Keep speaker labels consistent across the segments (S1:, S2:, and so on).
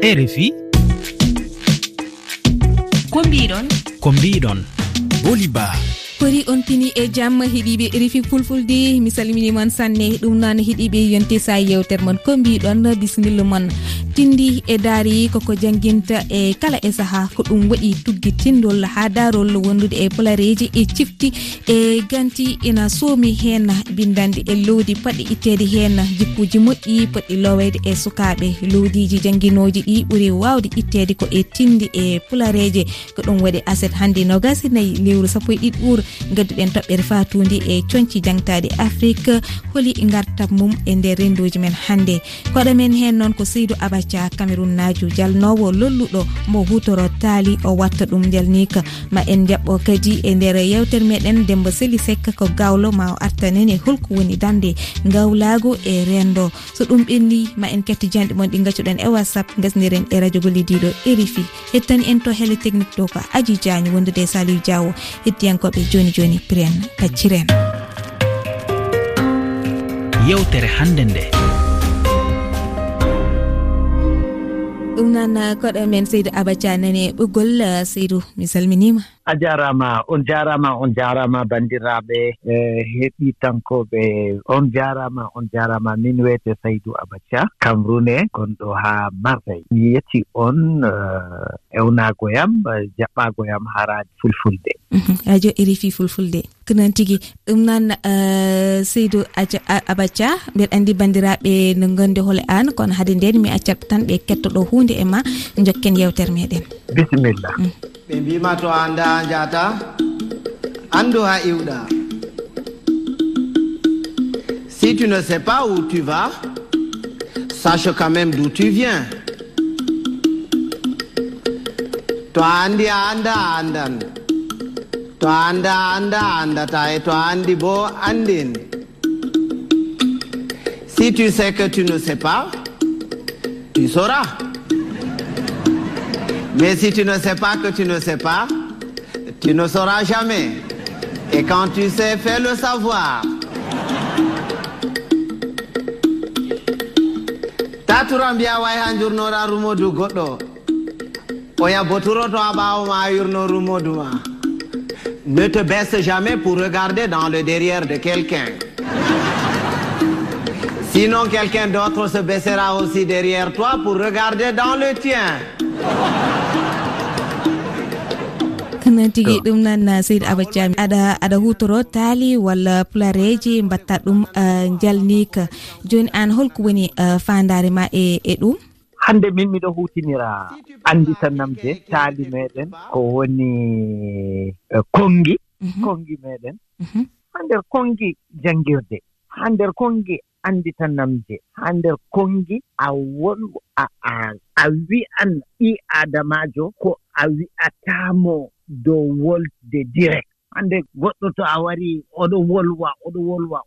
S1: rfi
S2: ko mbiɗon
S1: ko mbiɗon
S3: boliba
S4: kori on pini e jamma heeɗiɓe rifi fulfulde. Mi salminimon sanne ɗum noon heeɗiɓe yonte sa yewtere moon ko mbiɗon bisimilla moon tindi e daari koko jangguinta e kala e saaha ko ɗum waɗi tuggitindol ha darol wondude e polareji e cifti e ganti ina soomi hen bindande e lowdi paɗe ittede hen jikkuji moƴƴi poɗɗi lowede e sukaɓe lowdiji jangguinoji ɗi ɓuuri wawde ittede ko e tindi e polareje ko ɗum waɗi aset hande nogasi nayyi lewru sappo e ɗiɗɓur gadduɗen toɓɓere fatude e coñci jangtade afrique. Holi gartam mum e nder rendoji men hande koɗamen hen noon ko seydou aba acca cameron najo jalnowo lolluɗo mo hutoro taali o watta ɗum jalnika ma en jaɓɓo kadi e nder yewtere meɗen dembo seli sekka ko gawlo ma o artanene holko woni dande gawlago e rendo. So ɗum ɓenni ma en ketti janɗe moon ɗi gaccuɗen e whatsapp gasdiren e radio gollidiɗo erifi hettani en to hele technique ɗo ko aji diagne wondude e saliu diawo. Hettiyankoɓe joni joni pren pacciren
S1: yewtere hande nde.
S4: ɗum noon eh, koɗo men seydou abathia nane ɓoggol eh, seydou mi salminima.
S5: A jarama on jarama on jarama bandiraɓe eh, e heeɗitankoɓe on jarama on jarama min wiyete saydou abathia camrune gonɗo ha marseille. Mi yetti on ewnagoyam jaɓɓagoyam haraji fulfulde.
S4: Mhm. radio rfi fulfulde. Ko noon tigui ɗum noon euh, seydou abathia mbeɗa andi bandiraɓe no gonde hoole an kono haade nden mi accat tan ɓe kettoɗo hunde e ma jokken yewtere meɗen
S5: bisimilla
S4: mm.
S6: ɓe mbima to anda jata andu ha iwɗa. Si tu ne sais pas où tu vas sache quand même d'où tu viens. To a andi a anda a andan. to anda anda andata e to andi bo andin si tu sais que tu ne sais pas tu sauras. Mais si tu ne sais pas que tu ne sais pas tu ne sauras jamais. Et quand tu sais fais le savoir. Tatura mbiya way ha jurnoɗa rumodu goɗɗo. O yabboturo a ha ɓawo ma yurno rumodu ma. ne te baisse jamais pour regarder dans le derrière de quelqu'un. Sinon, quelqu'un d'autre se baissera aussi derrière toi pour regarder dans le tien.
S4: na tigi oh. ɗum noon uh, seydi abadiami aɗa aɗa hutoro taali walla pulareji mbatta ɗum uh, jalnika joni an holko woni uh, fandare ma e e ɗum
S5: hannde min miɗo huutinira annditanamde taali meɗen ko woni e, konngi
S4: mhm.
S5: konngi meeɗen
S4: mhm.
S5: haa nder konngi janngirde haa nder konngi annditanamde haa nder konngi a won a a a wi'an ɓi aadamaajo ko a wi'ataamo dow wolde direct. hannde goɗɗo to a wari oɗo wolwa oɗo wolwa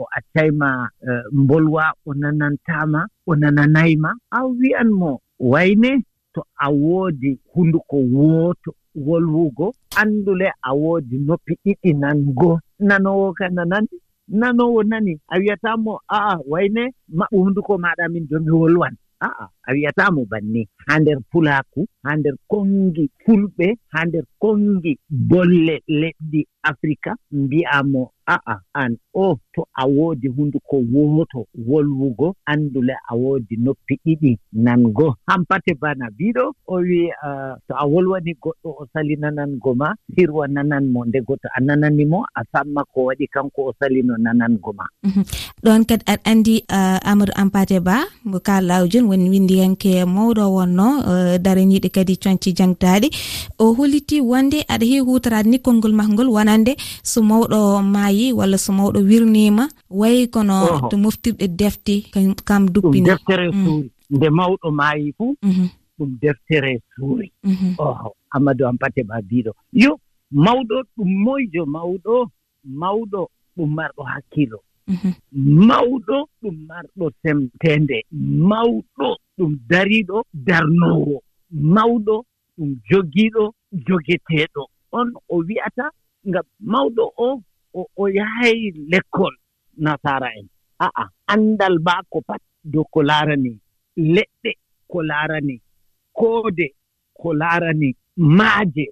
S5: o accayma eh, mbolwa o nanantaama o nananayma. A wi'an mo wayne to a woodi hunduko wooto wolwugo. Anndule a woodi noppi ɗiɗi nango. Nanowo ka nanandi nanowo nani. A wiyatamo aa wayne maɓɓo hunduko maɗa min jomi wolwan. Aa a wiyatamo banni haa nder pulaaku haa nder konngi fulɓe haa nder konngi bolle leɗɗi africa mbi'amo a'a an o to a woodi hunde ko wowoto wolwugo anndule a woodi noppi ɗiɗi nango. Hampate bana biɗo o wi uh, to a wolwani goɗɗo o sali nanango ma sirwa nananmo ndego to a nanani mo a samma ko waɗi kanko o salino nanango ma.
S4: Mhm. Ɗon kadi aɗa anndi uh, amadou ampate ba mo ko kalawjon woni windiyanke mawɗo wonno uh, daraniɗe kadi coñci jangdaɗe o holliti wonde aɗa heewi hutorade nikkolngol ma ngol wonande so mawɗo maayi walla so mawɗo wirnima. Wayi kono to moftirɗe defte kam duppini
S5: deftere
S4: mm.
S5: suuri. Nde mawɗo maayi fuu
S4: mhm.
S5: ɗum deftere suuri.
S4: Mhm.
S5: Oho. Amadou ampate ɓa mbiɗo yo mawɗo ɗum moyjo mawɗo mawɗo ɗum marɗo hakkilo.
S4: Mhm.
S5: Mawɗo ɗum marɗo semtende. Mawɗo ɗum dariɗo darnowo. mawɗo ɗum jogiiɗo jogeteeɗo. On o wi'ata ngam mawɗo o o yahay lekkol nasara en. A'a anndal maa ko pat dow ko laarani. Leɗɗe ko laarani. Koode ko laarani. Maaje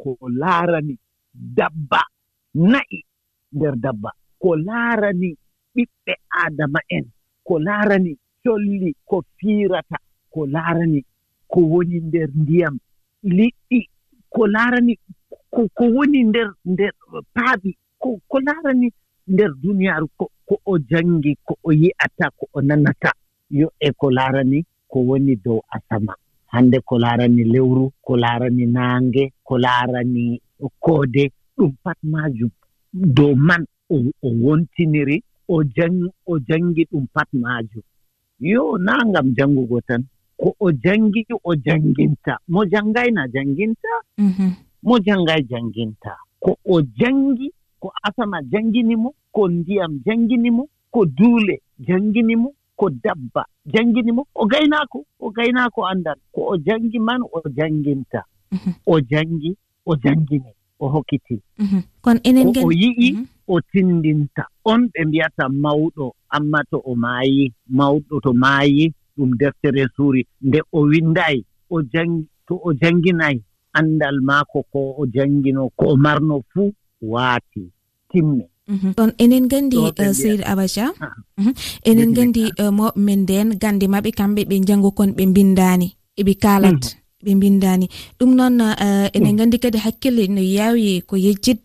S5: ko laarani. Dabba na'i nder dabba. Ko laarani ɓiɓɓe aadama en. Ko laarani colli ko fiirata. Ko laarani ko woni nder ndiyam liɗɗi ko laarani ko woni nder nder paaɓi ko ko laarani nder duniyaaru ko ko o janngi ko o yi'ata ko o nanata. Yo e ko laarani ko woni dow asama. Hannde ko laarani lewru ko laarani naange ko laarani koode ɗum pat maajum. Dow man o wontiniri o jan o janngi ɗum pat maajum. Yo naa ngam janngugo tan ko o janngi o jannginta mo janngayna jannginta
S4: mm-hmm.
S5: mo janngay jannginta ko o janngi ko asama janngini mo ko ndiyam janngini mo ko duule janngini mo ko dabba janngini mo o gaynaako o gaynaako anndal ko o janngi man o jannginta
S4: mm-hmm.
S5: o janngi o janngini o hokkitii
S4: mm-hmm. kono enen
S5: o yi'i o tindinta. On ɓe mbiyata mawɗo amma to o maayi mawɗo to maayi. ɗum deftere suuri nde o winndaayi o jangi to o jannginayi anndal maako ko o janngino ko o marno fuu waati timme.
S4: Mhm. Ɗon enen gandi
S5: eh,
S4: seydi abacha?
S5: Ah.
S4: Mhm. Enen gandi mawɓe eh, men nden gande maɓɓe kamɓe ɓe janggukon ɓe mbindani eɓe kalat mhm. ɓe mbindani ɗum noon uh, enen mm. gandi kadi hakkille no yawi ko yejjid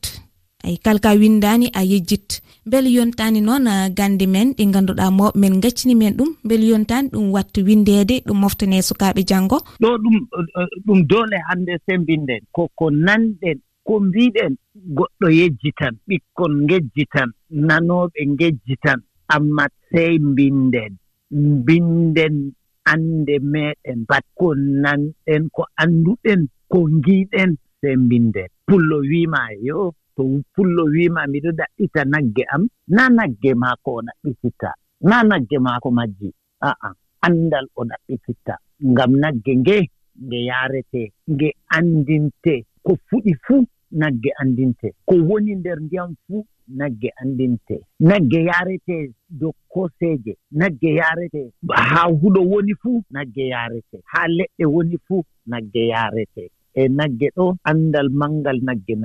S4: ay kalka windani a yejjit. Beele yontani noon gande men ɗi ganduɗa mawɓe men gaccini men ɗum. Beele yontani ɗum watta windede ɗum moftane sukaɓe janggo
S5: ɗo ɗum eh, ɗum doole hannde sembinden. Koko nanɗen ko mbiɗen goɗɗo yejjitan ɓikkon ngejjitan nanoɓe ngejjitan. Amma sey mbinden mbinden annde meɗen bat ko nanɗen ko annduɗen ko ngiɗen sey mbinden pullo wiima yo. to pullo wiima miɗo ɗaɓɓita nagge am na nagge maako o ɗaɓɓititta na nagge maako majji aa anndal o ɗaɓɓititta ngam nagge nge nge yaarete nge anndinte ko fuɗi fuu nagge anndinte ko woni nder ndiyam fuu nagge anndinte. Nagge yaarete dow koseeje nagge yaarete haa huɗo woni fuu nagge yaarete. Haa leɗɗe woni fuu nagge yaarete. e nagge ɗo anndal manngal nagge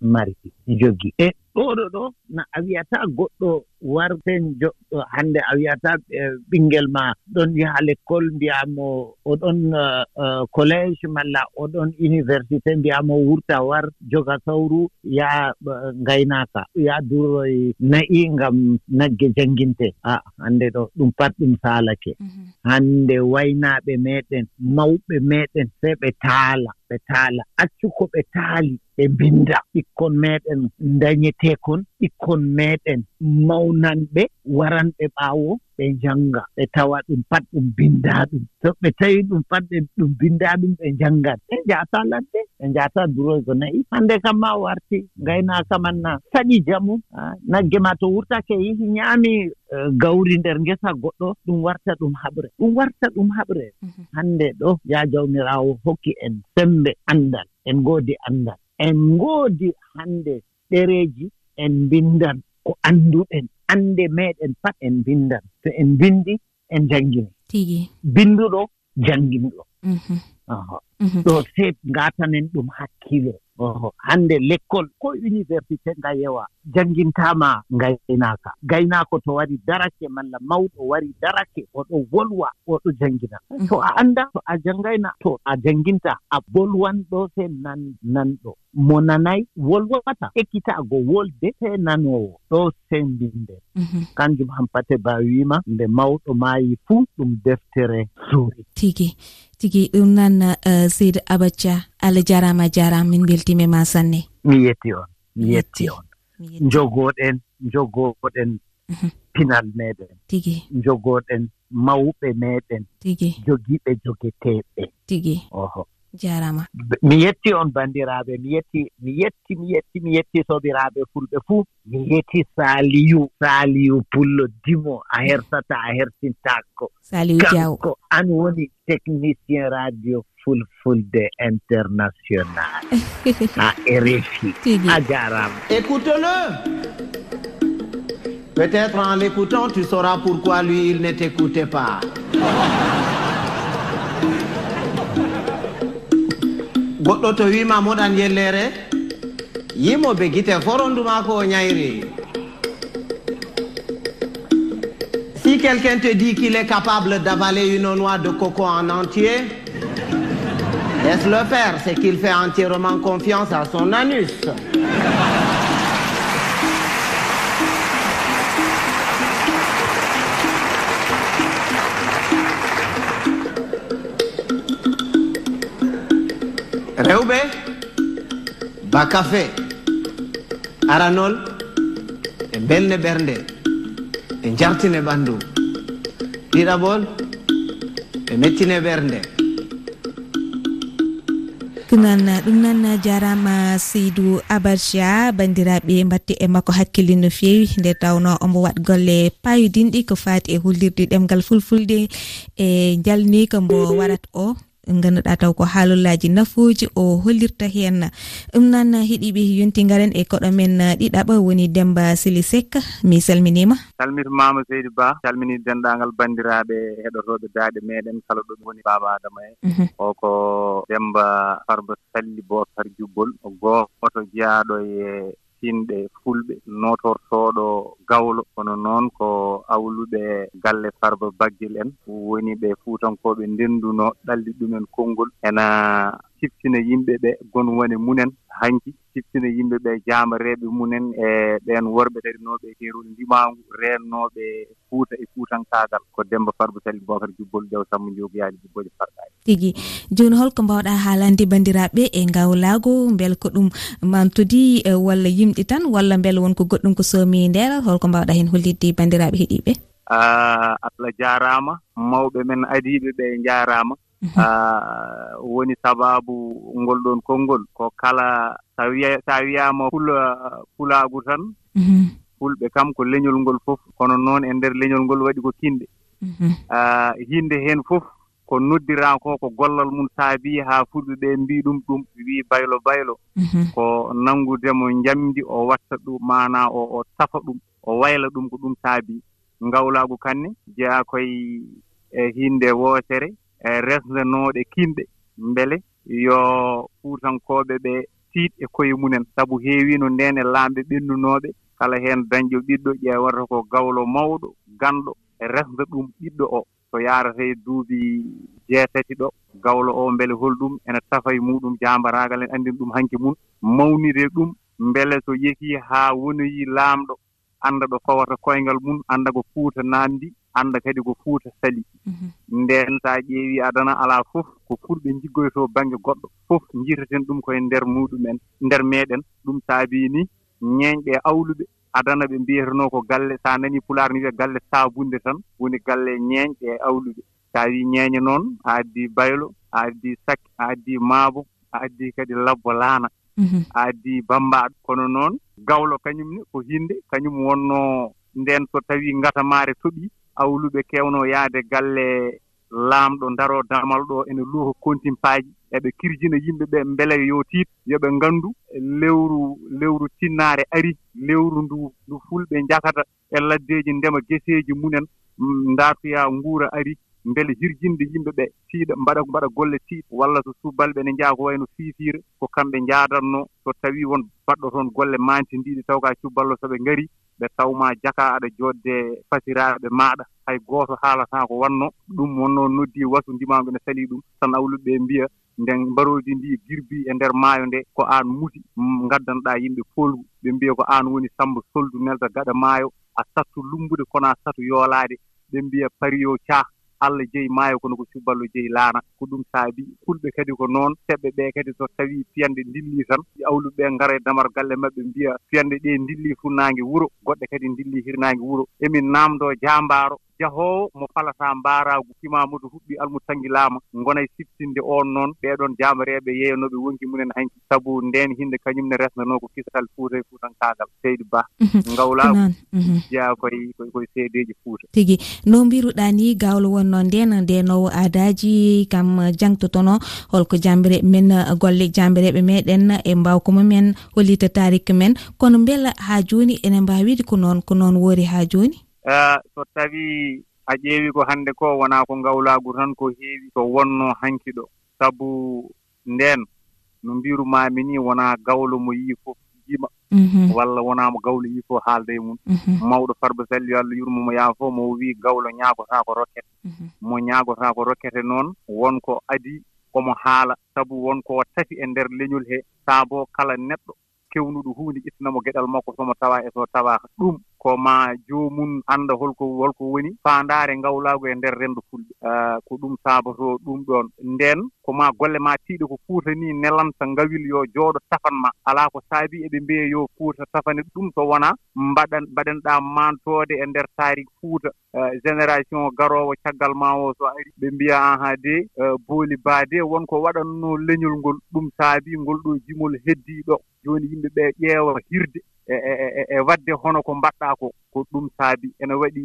S5: mari jogi. E ɗoɗo ɗo na a wiyata goɗɗo warten joɗɗo hannde a wiyata e, ɓinngel ma ɗon yaha l'école mbiyamo oɗon e, e, collége malla oɗon université mbiyamo wurta war joga sawru yaha ngaynaaka yaha duroy na'i ngam nagge jannginte a hannde ɗo ɗum pat ɗum saalake. Mhm. Hannde waynaaɓe meeɗen mawɓe meeɗen sey ɓe taala ɓe taala. Accu ko ɓe taali. ɓe mbinda ɓikkon meɗen dañeteekon ɓikkon meɗen mawnanɓe waranɓe ɓaawo ɓe njannga ɓe tawa ɗum pat ɗum binndaa ɗum. So ɓe tawi ɗum pat ɓe ɗum binndaa ɗum ɓe njanngan ɓe njahataa ladde ɓe njahataa duroy ko nayi. Hannde kam ma warti ngaynaaka man na saɗi jamum nagge ma to wurtake yehi ñaami e, gawri nder ngesa goɗɗo ɗum warta ɗum haɓre. Ɗum warta ɗum haɓre. Mhm. Hannde ɗo ya jawmiraawo hokki en sembe anndal en ngoodi anndal en ngoodi hannde ɗereeji en mbinndan ko annduɗen annde meeɗen pat en mbinndan to en mbinndi en janngini
S4: tigi.
S5: Binnduɗo jannginɗo.
S4: Mhm. Mhm.
S5: Ɗo se ngaatanen ɗum hakkille. Hannde l'école ko université nga yewa janngintaama ngaynaaka. Gaynaako to wari darake malla mawɗo wari darake oɗo wolwa oɗo janngina. Mhm. To a annda to a janngayna to a jannginta a bolwanɗo se nan nanɗo mo nanayi wolwata ekkitaago wolde te nanoowo ɗo senndinde
S4: mhm.
S5: kanjum hampate ba wiima nde mawɗo maayi fuu ɗum deftere suuri.
S4: Tigi tigi ɗum nan uh, seydi abathia allah jarama jarama min beltima ma sanne.
S5: Mi yetti on mi yetti on. Jogoɗen jogooɗen
S4: mhm.
S5: pinal meɗen.
S4: Tigi.
S5: Jogoɗen mawɓe meɗen.
S4: Tigi.
S5: Jogiiɓe jogeteeɓe
S4: tigi.
S5: Oho.
S4: jarama.
S5: Mi yetti on bandiraɓe mi yetti mi yetti mi yetti mi yetti sobiraɓe fulɓe fuu mi yetti saliyu saliyu pullo dimo a mm. hersata a hersintako
S4: saaliyu jaw
S5: ko an woni technicien radio fulfulde international. A rfi a jarama.
S6: Écoute-le. Peut-être en l'écoutant tu sauras pourquoi lui il ne t'écoutait pas. goɗɗo to wima moɗan yellere? Yimo be guite forondu mako o ñayri si quelqu'un te dit qu'il est capable d'avaler une noix de coco en entier laisse le faire c'est qu'il fait entièrement confiance à son anus. rewɓe bakafe aranol e belne ɓernde e jartine ɓanndu ɗiɗaɓol e mettine ɓernde
S4: kugal ɗum nan jarama seydou abadia bandiraɓe batte e makko hakkille no fewi. Nde tawno omo waɗ golle payodinɗi ko fati e hollirde ɗemgal fulfulde. E jalnika mbo warat o. ganduɗa taw ko haalullaji nafuji o hollirta hen ɗum nan heeɗiɓe yonti garen e koɗo men ɗiɗaɓa woni demba sili sekka mi salminima
S2: salmitimama seydi ba salmini dendagal bandiraɓe heɗotoɓe daaɗe meɗen kala ɗon woni baba adama e mhm. o ko demba farba salli bocar jubbol o goto jeyaɗo e pinɗe fulɓe. Notortoɗo gawlo kono noon ko awluɓe galle Farba baggel en. Woni ɓe Fuutankoɓe ndenduno ɗalli ɗumen konngol. Ena siftina yimɓe ɓe gon woni munen hanki. Siftina yimɓe ɓe jamareɓe munen e ɓeen worɓe rerinooɓe e geeruɗe ndimaangu reennooɓe fuuta e fuutankaagal ko demba farba sali bocar jubbol ƴew sammo jogoyaali jubboje farɗaali
S4: tigi jooni holko mbawɗa haalande banndiraaɓe e ngawlaago mbel ko ɗum mamtudi e walla yimɗi tan walla mbel wonko goɗɗum ko soomi ndeeral holko mbawɗa heen hollidde banndiraaɓe heɗiiɓe ah,
S2: allah jaaraama mawɓe men adiiɓe ɓe jaaraama. woni sababu ngol ɗon konngol ko kala sa wiya sa wiyaama fula fulaagu tan mhm. fulɓe kam ko leñol ngol fof kono noon e ndeer leñol ngol waɗi ko kinɗe mhm. hinde heen fof ko noddiraa ko ko gollal mum saabii haa fulɓe ɓee mbii ɗum ɗum wii baylo baylo. Mhm. Ko nanngudemo njamndi o watta ɗum maanaa o o safa ɗum o wayla ɗum ko ɗum saabii ngawlaagu kanne jeyaa koye e hinde woosere e resdanooɗe kinɗe mbele yo fuutankooɓe ɓe tiiɗ e koye mumen sabu heewiino ndeen e laamɓe ɓennunooɓe kala heen dañƴo ɓiɗɗo ƴeewata ko gawlo mawɗo ganɗo e resda ɗum ɓiɗɗo o. So yaarata e duuɓi jeetati ɗo gawlo o mbele holɗum ene tafa e muɗum jaambaraagal en anndin ɗum hanki mum mawnire ɗum mbele so yehii haa wonoyii laamɗo annda ɗo fawata koyngal mum annda ko fuuta naamndi. annda kadi ko fuuta sali. Mhm. Nden so a ƴeewi adana alaa fof ko fulɓe jiggoytoo baŋnge goɗɗo fof njitaten ɗum koye ndeer muɗumen ndeer meeɗen. Ɗum saabii ni ñeeñɓe awluɓe adana ɓe mbiyetenoo ko galle so a nanii pulaar ni wiya galle saabunde tan woni galle ñeeñɓe e awluɓe. So a wii ñeeñe noon a addii baylo a addii sakke a addii maabo a addii kadi labbo laana mhm. a addii bammbaaɗo kono noon gawlo kañum ne ko hinde kañum wonnoo ndeen so tawii ngata maare toɓii hawluɓe kewno yaade galle laamɗo ndaro damal ɗo ene luuha kontimpaaji. Eɓe kirjina yimɓe ɓe mbele yo tiit yoɓe nganndu lewru lewru tinnaare ari lewru ndu ndu fulɓe njakata e laddeeji ndema geseeji munen mm, ndaatoya nguura ari mbele hirjinde yimɓe ɓe tiiɗa mbaɗa mbaɗa golle tiiɗ walla so subalɓe ne njaha ko wayno fiifiira ko kamɓe njaadatno so tawii won mbaɗɗo toon golle maantindiiɗi taw ka cuballo so ɓe ngarii ɓe tawma jaka aɗa jodde fasiraaɓe maaɗa. Hay gooto haalataa ko wanno. Ɗum wonno noddi wasu ndimaago ne salii ɗum. Tan awluɓe ɓe mbiya nden mbaroodi ndi girbi e ndeer maayo nde ko aan muti ngaddanoɗaa yimɓe folgu. Ɓe mbiya ko aan woni samba soldu nelda gaɗa maayo. A sattu lumbude kono a satu yoolaade. Ɓe mbiya pari o caah allah jeyi maayo kono ko cuballo jeyi laana. Ko ɗum saabi fulɓe kadi ko noon seɓɓe ɓe kadi so tawii fiyande ndilli tan awluɓe ɓe ngara e damar galle maɓɓe mbiya fiyande ɗe ndilli funnaange wuro goɗɗe kadi ndilli hirnaange wuro. Emin naamndoo jaambaaro. jahoowo mo falataa mbaaraagu kimamudu huɓɓi almudu tangi ngona e siftinde oon noon. Ɓeeɗon jaamareeɓe yeeyanooɓe wonki munen hanki. Sabu ndeen hinde kañumne resnanoo ko kisatal fuuta e fuutankaagal. Seydi ba. Mhm. Ngawlaagu. Mhm. Jeyaa koye koye seedeeji fuuta.
S4: Tigi. No mbiruɗaa ni gawlo wonno ndeen ndenowo aadaaji kam jangtotonoo holko jambireɓe men golle jambireɓe meeɗen e mbawko mumen hollita tarik men. Kono mbela haa jooni ene mbaawiide ko noon ko noon woori haa jooni?
S2: Eh, so tawii a ƴeewi ko hannde ko wonaa ko ngawlaagu tan ko heewi to wonnoo hanki ɗo. Sabu ndeen no mbirumami ni wonaa gawlo mo yii fof jiima mhm. walla wonaa mo gawlo yii fof haalda e mum mhm. mawɗo farba salli allah yurmo mo yaha fof mo wii gawlo ñaagotaa ko rokkete mhm. mo ñaagotaa ko rokkete noon wonko adii omo haala. Sabu wonko tati e ndeer leñol hee saaboo kala neɗɗo kewnuɗo huunde ƴettanamo geɗal makko somo tawa e so tawaaka ɗum. ko ma joomum annda holko holko woni faandaare ngawlaagu e ndeer renndo fulɓe. Ah, ko ɗum saaboto ɗum ɗoon. Ndeen ko ma golle ma tiiɗe ko fuuta ni nelanta ngawil yo jooɗo tafan ma. Alaa ko saabi eɓe mbiya yo fuuta tafane ɗum so wonaa mbaɗan mbaɗanɗaa maantoode e ndeer taari fuuta. Ah, génération garoowo caggal ma o so ari. Ɓe mbiya ahan de ah, booli baa de wonko waɗatnoo leñol ngol. Ɗum saabi ngol ɗo jimol heddii ɗo jooni yimɓe ɓee ƴeewa hirde. E e, e e e wadde hono ko mbaɗɗaa koo ko ɗum saabi ene waɗi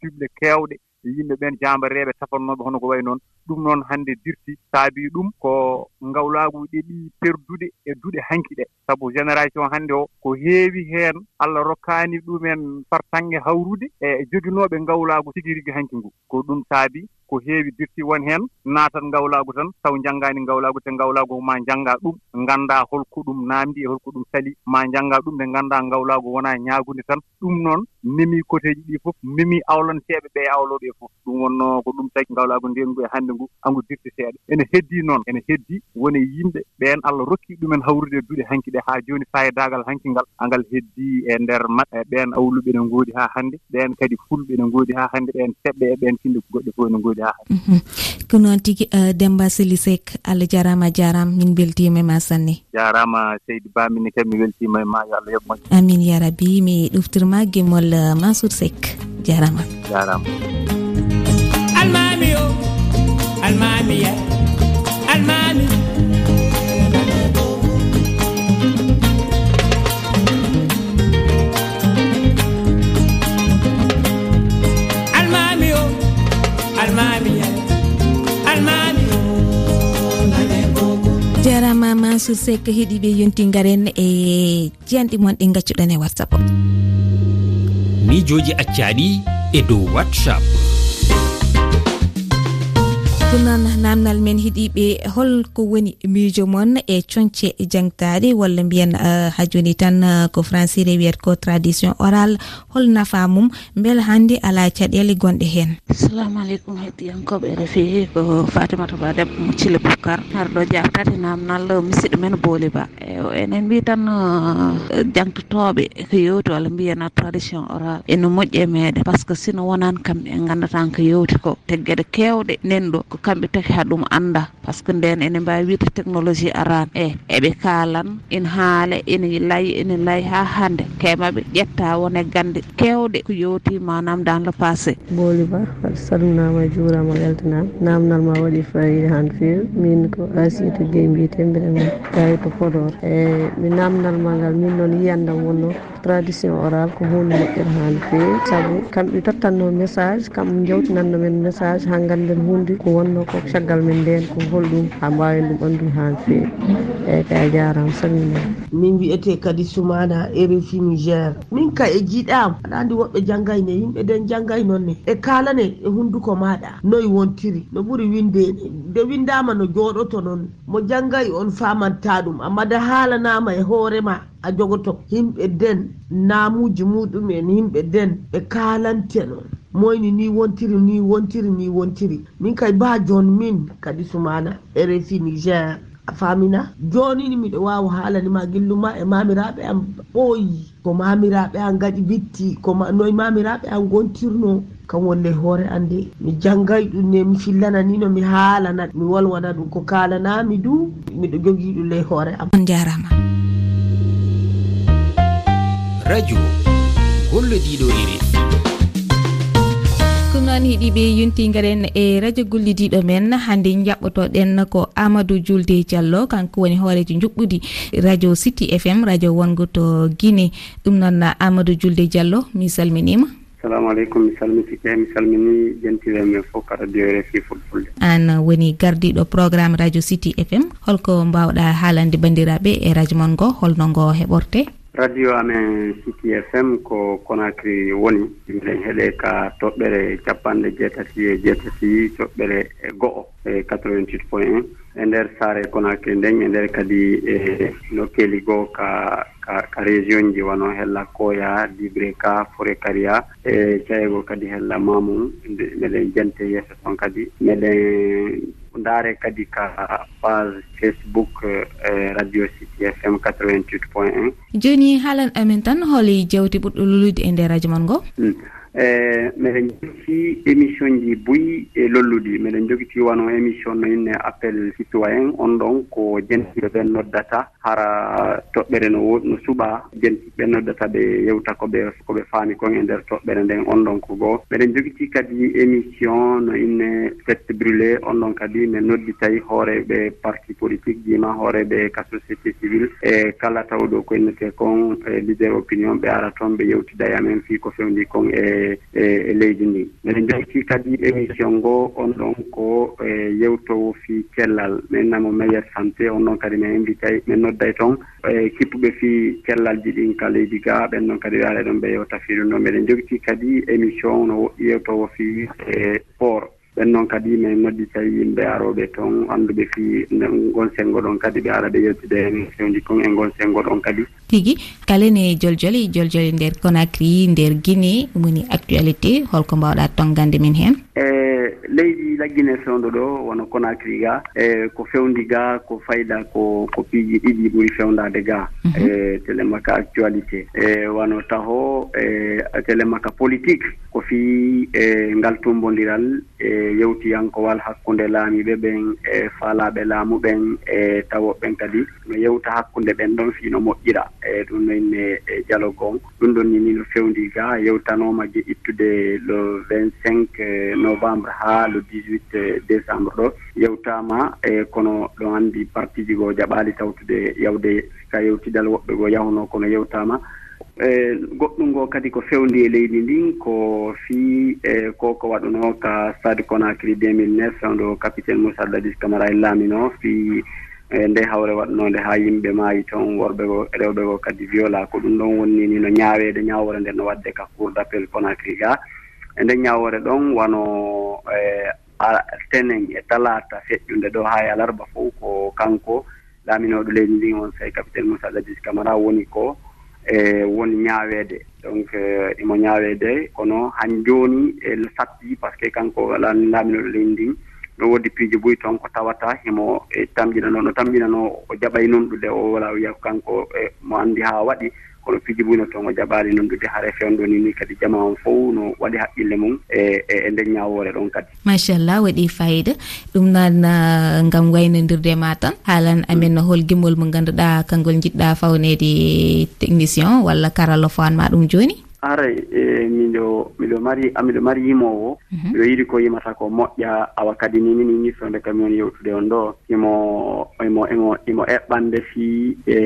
S2: cible keewɗe yimɓe ɓeen jaambareeɓe tafatnooɓe hono ko wayi noon. Ɗum noon hannde dirti saabii ɗum ko ngawlaaguji ɗeɗi perdude e duɗe hanki ɗe. Sabu génération hannde o ko heewi heen allah rokkaani ɗumen fartaŋŋe hawrude e joginooɓe ngawlaagu tigi rigi hanki ngu. Ko ɗum saabii ko heewi dirti won heen naatan ngawlaagu tan taw janngaani ngawlaagu te ngawlaagu ma janngaa ɗum. Nganndaa holko ɗum naamdi e holko ɗum sali ma janngaa ɗum nde nganndaa ngawlaagu wonaa ñaagunde tan. Ɗum noon memii côté ɗii fof memii awlanteeɓe ɓe e awlooɓe ɓee fof. Ɗum wonnoo ko ɗum tagi ngawlaa ko ndeengu ngu e hannde ngu angu dirti seeɗa ene heddii noon ene heddii woni e yimɓe. Ɓeen allah rokkii ɗumen hawrude e duɗe hanki ɗe haa jooni fayidaagal hanki ngal angal heddii e ndeer maɓɓe ɓeen awluɓe ne ngoodi haa hannde ɓeen kadi fulɓe ne ngoodi haa hannde ɓeen seɓɓe e ɓeen tinde goɗɗe fof ne ngoodi haa hannde. Mhm.
S4: Ko noon tigi euh, demba sili sek allah jarama a jarama min beltima e ma sanne.
S2: Jarama seydi ba minne kadi mi weltima e ma yo allah yoɓ moƴƴo
S4: amin ya rabbi mi ɗoftirma gemmol ceerno eh, mansour sek jarama.
S2: Jarama.
S3: Almami o almamiya almami. Almami o almamiya almami
S4: jarama mansour sek heeɗiɓe yonti garen e eh, jiyanɗe mon ɗi gaccuɗen e whatsapp o.
S1: miijoji accaɗi e dow whatsapp.
S4: ɗum noon namdal men heeɗiɓe holko woni miijo moon e coñce jangtaɗe walla mbiyen eh, ha joni tan eh, ko françire wiyata ko tradition oral hol nafa mum beele hannde ala caɗele gonɗe hen
S7: assalamu aleykum heddiyankoɓe refi ko fatimata ba debbo mo thile boucar harɗo jaftati namdal eh, musidɗo men booli ba. Enen mbi tan jangtotoɓe ko yewti walla mbiyana tradition oral ene moƴƴi e meɗen par ce que sino wonani kamɓe gandatan ko yewti ko. Teggueɗe kewɗe nen ɗo ko kamɓe taki ha ɗum anda par ce que nden ene mbawi wiide technologie arani. E eɓe kalan ina haala ina lay ina lay ha hande kemaɓe ƴetta wone gande kewɗe ko yowti manam dans le passé.
S8: Boli ba aɗa salminama juurama weltanama namdal ma waɗi fayida han fewi min ko asietu gueye mbiyete mbiɗen gawi to podor. E mi namdal ma ngal min noon yiyandam wonno tradition oral ko hunde moƴƴere ha no fewi saabu kamɓe tottanno message kamɓe jawtinanno men message ha ganden hunde ko won wonno ko caggal men nden ko holɗum ha mbawen ɗum andude ha fewi eyyi kay a jarama samina
S9: min wiyete kadi sumana rfi niger min ka e jiiɗam aɗa andi woɓɓe janggayne yimɓe nden janggay noonne e kalane e hunduko maɗa. Noyi wontiri no ɓuuri windeni nde windama no jooɗoto noon mo janggay on famanta ɗum amma de haalanama e hoorema a jogoto. Himɓe den namuji muɗum en himɓe nden ɓe kalante noon moyni ni wontiri ni wontiri ni wontiri. Min kay ba joni min kadi sumana rfi niger a famina jonini miɗo wawa haalanima gilluma e mamiraɓe am ɓooyi. Ko mamiraɓe an gaɗi bitti ko noye mamiraɓe an gontirno kam wolle hoore ande mi janggay ɗum ne mi fillananino mi haalana. Mi wolwana ɗum ko kalanami du miɗo jogii ɗum ley hoore am.
S4: On jarama
S1: radio gollodiɗo rfi
S4: noon hiɗiɓe yontigaren e radio gollidiɗo men hande jaɓɓotoɗen ko amadou julde diallo kanko woni hoorejo juɓɓudi radio city fm radio wongo to guine ɗum noon amadou julde diallo mi salminima.
S10: Assalamu aleykum mi salmitike mi salmini jentiren men fof radio rfi fulfulde
S4: an woni gardiɗo programme radio city fm holko mbawɗa haalande bandiraɓe e radio mon ngo holno ngo heɓorte.
S10: radio amen city fm ko conacry woni. Miɗen heeɗe ka toɓɓere capanɗe jeetati e jeetati toɓɓere e go'o e 88 point 1 e nder saare conacry nden e nder kadi e nokkeeli goo ka ka, ka région ji wano hella koya libre ka foré caria e cayego kadi hella mamum meɗen jente yeeso toon kadi. Meɗen ndaare kadi ka page facebook e radio city fm 88 point 1
S4: jooni haalan amen tan holi jewte ɓurɗo lolude e nder radio man ngo. Mm.
S10: E, miɗen jogiti émission ji boyi e lolluɗi. Miɗen jogiti wano émission no inne appel citoyen. On ɗon ko jentiɓe ɓen noddata hara toɓɓere no woɗi no suuɓa jentiɓe noddata ɓe yewta koɓe koɓe faami kon e nder toɓɓere nden. On ɗon ko goo miɗen jogiti kadi émission no inne fête brûlé on ɗon kadi min nodditawi hooreɓe parti politique jima hooreɓe ka société civil e kala tawɗo ko innete kon e leader opinion ɓe ara toon ɓe yewtida e amen fii ko fewndi kon e E, e leydi ndi. Minen jawti kadi émission ngo on ɗon ko e yewtowo fi cellal min namo meilleur santé on ɗon kadi min invitay min nodday toon. E kippuɓe fi cellalji ɗin ka leydi ga ɓen ɗon kadi yaare ɗon ɓe yewta fi ɗum ɗon. Miɗen jogti kadi émission no yewtowo fi e sport. Ɓen noon kadi min noddi tawi yimɓe aroɓe toon annduɓe fi gon senngo ɗon kadi ɓe ara ɓe yewtide émission ji kon e gon senngo ɗon kadi.
S4: tigui kalene joljoli joljoli nder conacry nder guinée woni actualité holko mbawɗa tongande min hen.
S10: E leydi laggine fewdo ɗo wono conacry ga e ko fewndi ga ko fayda ko ko piiji ɗiɗi ɓuuri fewndade ga mhm. e télémaka actualité. E wano taho e télémaka politique ko fi e ngal tumbodiral e yewtiyankowal hakkunde laamiɓe ɓen e faalaɓe laamu ɓen e tawoɓen kadi no yewta hakkunde ɓen ɗon fii no moƴƴira. eyyi ɗum noonne e dialogue on ɗum ɗon nini no fewndi ga yewtanoma e ittude le :fra vingt :fra cinq :fra e, novembre ha le :fra dix :fra huit :fra e, décembre ɗo. Yewtama e kono ɗo andi parti ji ko jaaɓali tawtude yawde ka yewtidal woɓɓe go yawno kono yewtama. E goɗɗum ngo kadi ko fewndi e leydi ndin ko fii e ko ko waɗuno ka stade conacry 2009 ɗo capitaine Moussa Dadis Camara e laamino fii e nde hawre waɗnode ha yimɓe maayi toon worɓe go rewɓe go kadi viola ko ɗum ɗon wonni ni no ñaawede ñaawore nde no wadde ka cour d' appel conacry ga e nden ñaawore ɗon wano e tenen e talata feƴƴunde ɗo ha e alarba fof ko kanko laaminoɗo leydi ndin on say capitaine moussa dadis camara woni ko e woni ñaaweede. Donc e, imo ñaaweede kono han jooni e satti par ce que kanko laaminoɗo leydi ndin no woodi piiji boyi toon ko tawata himo e tamƴinano no tamƴinano o jaɓay nonɗude o wala wiya kanko e mo anndi haa waɗi kono fiji buyno toon o jaɓaali nonɗude hare fewndo ni ni kadi jama on fof no waɗi haqqille mum e e, e nden ñaawoore ɗon kadi.
S4: Machallah waɗi fayida. Ɗum noon ngam waynodirde ma tan. Haalan amen no hol gimol mo ngannduɗaa kanngol jiɗɗa fawnede technicien walla karallofo an ma ɗum jooni.
S10: aray e miɗo miɗo mari miɗo mari yimowo. Mhm. Miɗo yiɗi ko yimata ko moƴƴa awa kadi ni nini ni fewde kami woni yewtude on ɗo. Imo imo imo imo eɓɓande fii e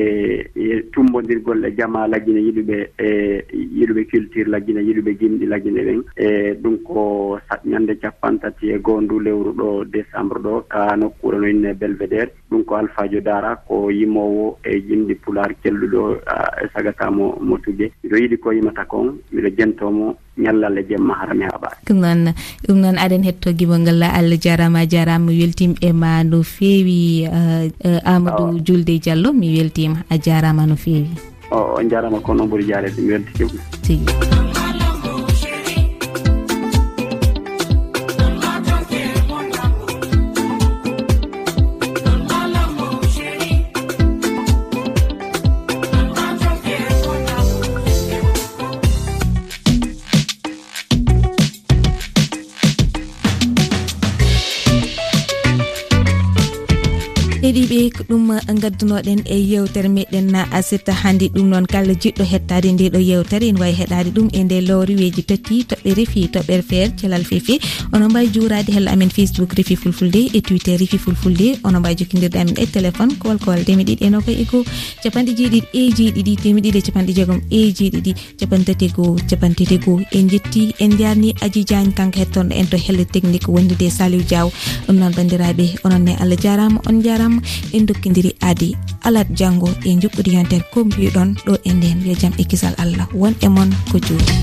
S10: e tumbodirgol e jama lagine yiɗuɓe e yiɗuɓe culture lagine yiɗuɓe gimɗi lagine ɓen e ɗum ko ñande capantati e goo ndu lewru ɗo décembre ɗo ka nokkure no inne e belvédére ɗum ko alphadio dara ko yimowo e jimɗi pular kelluɗo e sagata mo mo miɗo yiɗi ko yimata kon on miɗo jentomo ñallal e jemma harame haɓaɗe
S4: ɗum noon ɗum noon aɗen hetto gimol ngol allah jarama a jarama mi weltima e ma no fewi uh, uh, amadou julde diallo mi weltima a jarama no fewi
S10: o on jarama ko noon ɓuuri jarede mi weltitima
S4: tigi. keɗiɓe ɗum gaddunoɗen e yewtere meɗen na asirta hannde ɗum noon. Kala jiɗɗo hettade nde ɗo yewtere ene wawi heɗade ɗum e nde lowriweji tati toɓɓe refi toɓɓere feere celal fefe. Ono mbawi jurade hello amen facebook refi fulfulde e twitter refi fulfulde. Ono mbawi jokkodirde amen e téléphone kowalkowal demi ɗiɗi eno koye ego capanɗe jeeɗiɗi e jeeɗiɗi demi ɗiɗi e, e capanɗe jeegom e jeeɗiɗi capanɗe e capantati goo capantati goo en jetti en jarni aji diagne kanko hettonɗo en to helle technique wondude saliw diaw. Ɗum noon bandiraɓe onon ne allah jarama on jarama. en dokkidiri adi alat janngo e juɓɓudi yontere ko mbiɗon ɗo e nden yo jaam e kisal allah. Won e moon ko juuti